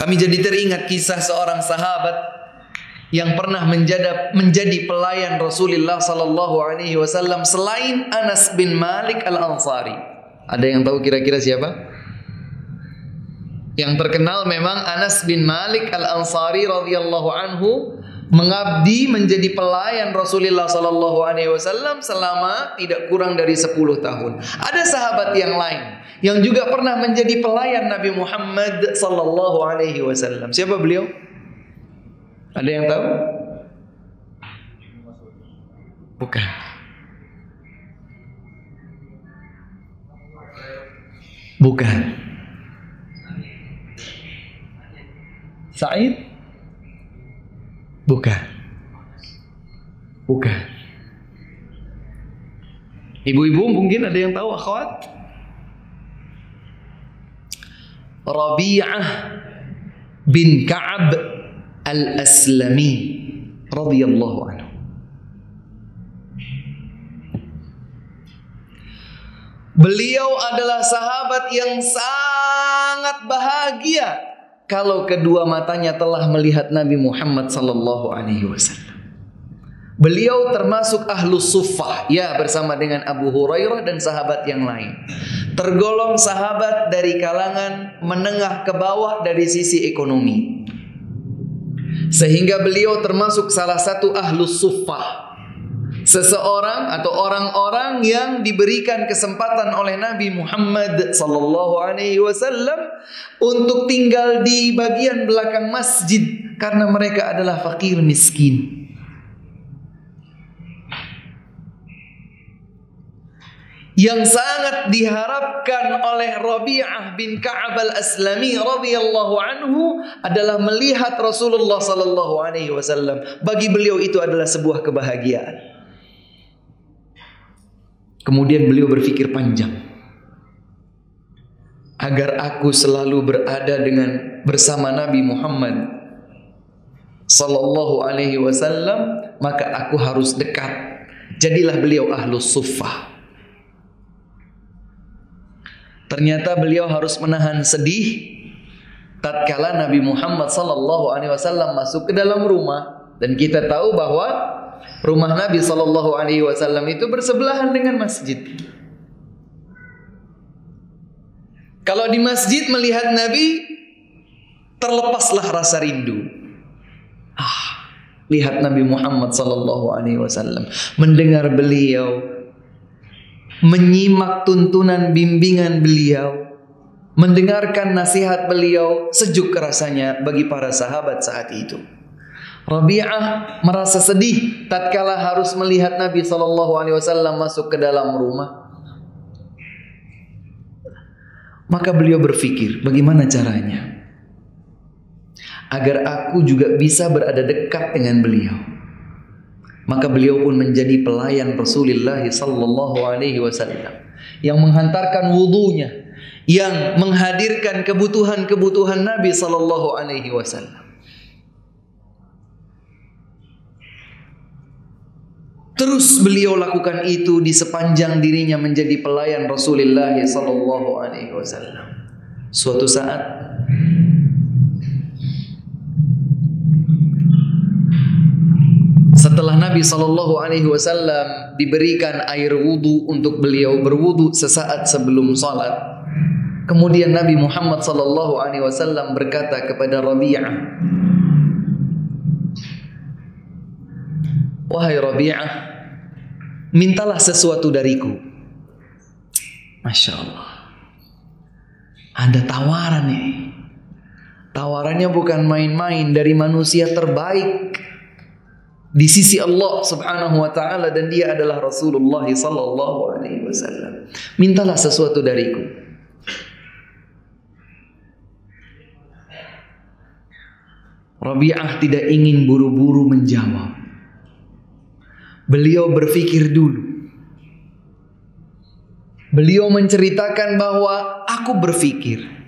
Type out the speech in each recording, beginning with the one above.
Kami jadi teringat kisah seorang sahabat yang pernah menjadi menjadi pelayan Rasulullah sallallahu alaihi wasallam selain Anas bin Malik Al-Ansari. Ada yang tahu kira-kira siapa? Yang terkenal memang Anas bin Malik Al-Ansari radhiyallahu anhu mengabdi menjadi pelayan Rasulullah sallallahu alaihi wasallam selama tidak kurang dari 10 tahun. Ada sahabat yang lain yang juga pernah menjadi pelayan Nabi Muhammad sallallahu alaihi wasallam. Siapa beliau? Ada yang tahu? Bukan. Bukan. Said? Bukan. Bukan. Ibu-ibu mungkin ada yang tahu akhwat? Rabi'ah bin Ka'ab Al-Aslami radhiyallahu anhu. Beliau adalah sahabat yang sangat bahagia kalau kedua matanya telah melihat Nabi Muhammad sallallahu alaihi wasallam. Beliau termasuk ahlus suffah ya bersama dengan Abu Hurairah dan sahabat yang lain. Tergolong sahabat dari kalangan menengah ke bawah dari sisi ekonomi. Sehingga beliau termasuk salah satu ahlus suffah. Seseorang atau orang-orang yang diberikan kesempatan oleh Nabi Muhammad sallallahu alaihi wasallam untuk tinggal di bagian belakang masjid karena mereka adalah fakir miskin. yang sangat diharapkan oleh Rabi'ah bin Ka'ab al-Aslami radhiyallahu anhu adalah melihat Rasulullah sallallahu alaihi wasallam. Bagi beliau itu adalah sebuah kebahagiaan. Kemudian beliau berpikir panjang. Agar aku selalu berada dengan bersama Nabi Muhammad sallallahu alaihi wasallam, maka aku harus dekat. Jadilah beliau ahlus suffah. Ternyata beliau harus menahan sedih tatkala Nabi Muhammad sallallahu alaihi wasallam masuk ke dalam rumah dan kita tahu bahwa rumah Nabi sallallahu alaihi wasallam itu bersebelahan dengan masjid. Kalau di masjid melihat Nabi terlepaslah rasa rindu. Ah, lihat Nabi Muhammad sallallahu alaihi wasallam, mendengar beliau menyimak tuntunan bimbingan beliau, mendengarkan nasihat beliau, sejuk rasanya bagi para sahabat saat itu. Rabi'ah merasa sedih tatkala harus melihat Nabi sallallahu alaihi wasallam masuk ke dalam rumah. Maka beliau berpikir, bagaimana caranya agar aku juga bisa berada dekat dengan beliau. Maka beliau pun menjadi pelayan Rasulullah sallallahu alaihi wasallam yang menghantarkan wudunya, yang menghadirkan kebutuhan-kebutuhan Nabi sallallahu alaihi wasallam. Terus beliau lakukan itu di sepanjang dirinya menjadi pelayan Rasulullah sallallahu alaihi wasallam. Suatu saat Setelah Nabi Shallallahu Alaihi Wasallam diberikan air wudhu untuk beliau berwudhu sesaat sebelum salat, kemudian Nabi Muhammad Shallallahu Alaihi Wasallam berkata kepada Rabi'ah, wahai Rabi'ah, mintalah sesuatu dariku. Masya Allah, ada tawaran nih. Tawarannya bukan main-main dari manusia terbaik di sisi Allah Subhanahu wa taala dan dia adalah Rasulullah sallallahu alaihi wasallam. Mintalah sesuatu dariku. Rabi'ah tidak ingin buru-buru menjawab. Beliau berpikir dulu. Beliau menceritakan bahwa aku berpikir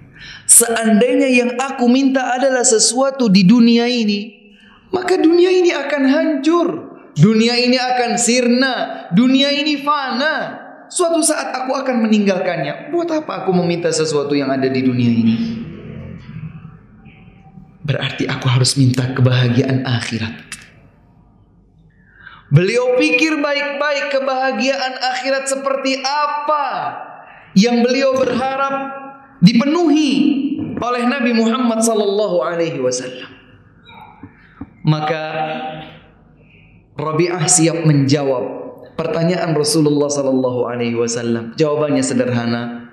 seandainya yang aku minta adalah sesuatu di dunia ini, maka dunia ini akan hancur. Dunia ini akan sirna. Dunia ini fana. Suatu saat aku akan meninggalkannya. Buat apa aku meminta sesuatu yang ada di dunia ini? Berarti aku harus minta kebahagiaan akhirat. Beliau pikir baik-baik kebahagiaan akhirat seperti apa yang beliau berharap dipenuhi oleh Nabi Muhammad sallallahu alaihi wasallam. Maka Rabi'ah siap menjawab pertanyaan Rasulullah sallallahu alaihi wasallam. Jawabannya sederhana.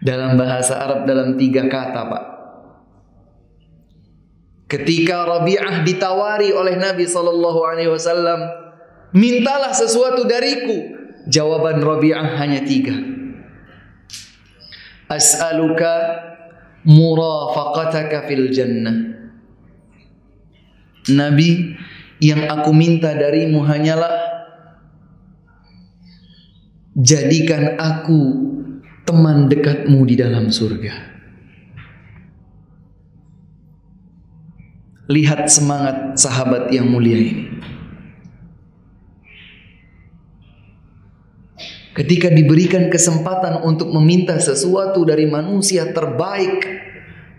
Dalam bahasa Arab dalam tiga kata, Pak. Ketika Rabi'ah ditawari oleh Nabi sallallahu alaihi wasallam, "Mintalah sesuatu dariku." Jawaban Rabi'ah hanya tiga. As'aluka murafaqataka fil jannah. Nabi, yang aku minta darimu hanyalah jadikan aku teman dekatmu di dalam surga. Lihat semangat sahabat yang mulia ini. Ketika diberikan kesempatan untuk meminta sesuatu dari manusia terbaik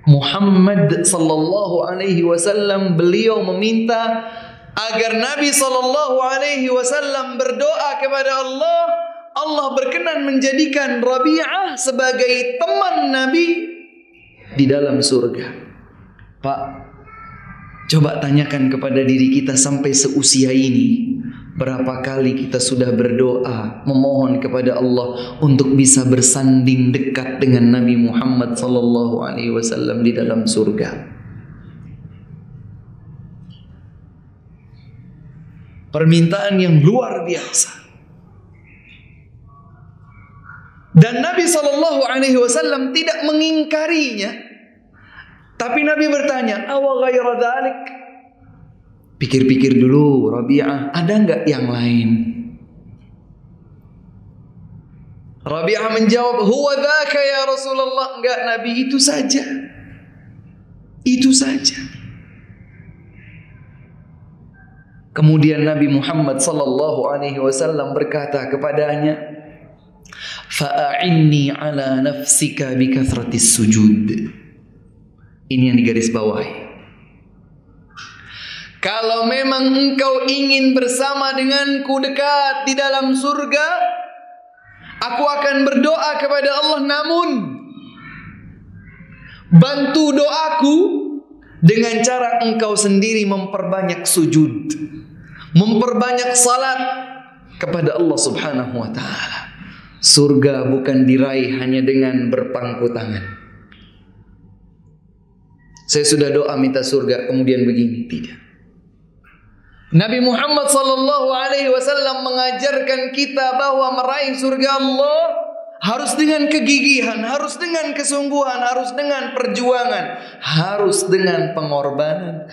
Muhammad sallallahu alaihi wasallam beliau meminta agar Nabi sallallahu alaihi wasallam berdoa kepada Allah Allah berkenan menjadikan Rabi'ah sebagai teman Nabi di dalam surga. Pak, Coba tanyakan kepada diri kita sampai seusia ini. Berapa kali kita sudah berdoa memohon kepada Allah untuk bisa bersanding dekat dengan Nabi Muhammad sallallahu alaihi wasallam di dalam surga. Permintaan yang luar biasa. Dan Nabi sallallahu alaihi wasallam tidak mengingkarinya. Tapi Nabi bertanya, "Awa ghaira dhalik?" Pikir-pikir dulu, Rabi'ah, ada enggak yang lain? Rabi'ah menjawab, "Huwa dzaka ya Rasulullah." Enggak, Nabi itu saja. Itu saja. Kemudian Nabi Muhammad sallallahu alaihi wasallam berkata kepadanya, "Fa'inni ala nafsika bi kathratis sujud." Ini yang digaris bawahi. Kalau memang engkau ingin bersama denganku dekat di dalam surga, aku akan berdoa kepada Allah namun bantu doaku dengan cara engkau sendiri memperbanyak sujud, memperbanyak salat kepada Allah Subhanahu wa taala. Surga bukan diraih hanya dengan berpangku tangan. Saya sudah doa minta surga kemudian begini tidak. Nabi Muhammad sallallahu alaihi wasallam mengajarkan kita bahwa meraih surga Allah harus dengan kegigihan, harus dengan kesungguhan, harus dengan perjuangan, harus dengan pengorbanan.